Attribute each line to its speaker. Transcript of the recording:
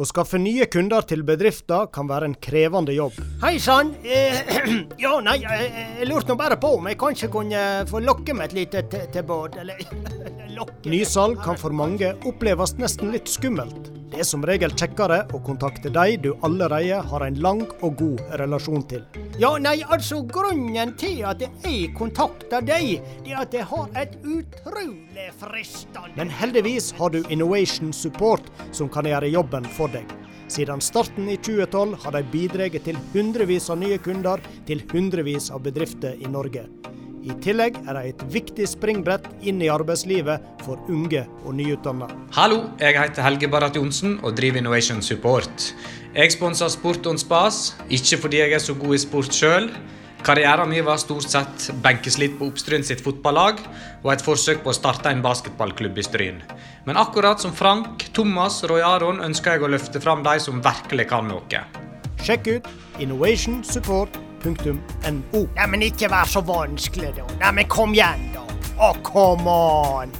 Speaker 1: Å skaffe nye kunder til bedrifter kan være en krevende jobb.
Speaker 2: Hei sann. Eh, ja, nei, jeg, lurte nå bare på om jeg kanskje kunne få lokke med et lite tilbud, eller
Speaker 1: Nysalg kan for mange oppleves nesten litt skummelt. Det er som regel kjekkere å kontakte de du allerede har en lang og god relasjon til.
Speaker 2: Ja, nei, altså grunnen til at jeg kontakter deg, det er at jeg har et utrolig fristende
Speaker 1: Men heldigvis har du Innovation Support som kan gjøre jobben for deg. Siden starten i 2012 har de bidratt til hundrevis av nye kunder til hundrevis av bedrifter i Norge. I tillegg er de et viktig springbrett inn i arbeidslivet for unge og nyutdanna.
Speaker 3: Hallo, jeg heter Helge Barrat Johnsen og driver Innovation Support. Jeg sponser Sport on Spas, ikke fordi jeg er så god i sport sjøl. Karrieren min var stort sett benkeslitt på Oppstryn sitt fotballag og et forsøk på å starte en basketballklubb i Stryn. Men akkurat som Frank, Thomas og Roy Aron ønsker jeg å løfte fram de som virkelig kan noe.
Speaker 1: Sjekk ut innovationsupport.no.
Speaker 2: Nei, men ikke vær så vanskelig, da. Nei, men kom igjen, da. Å, come on.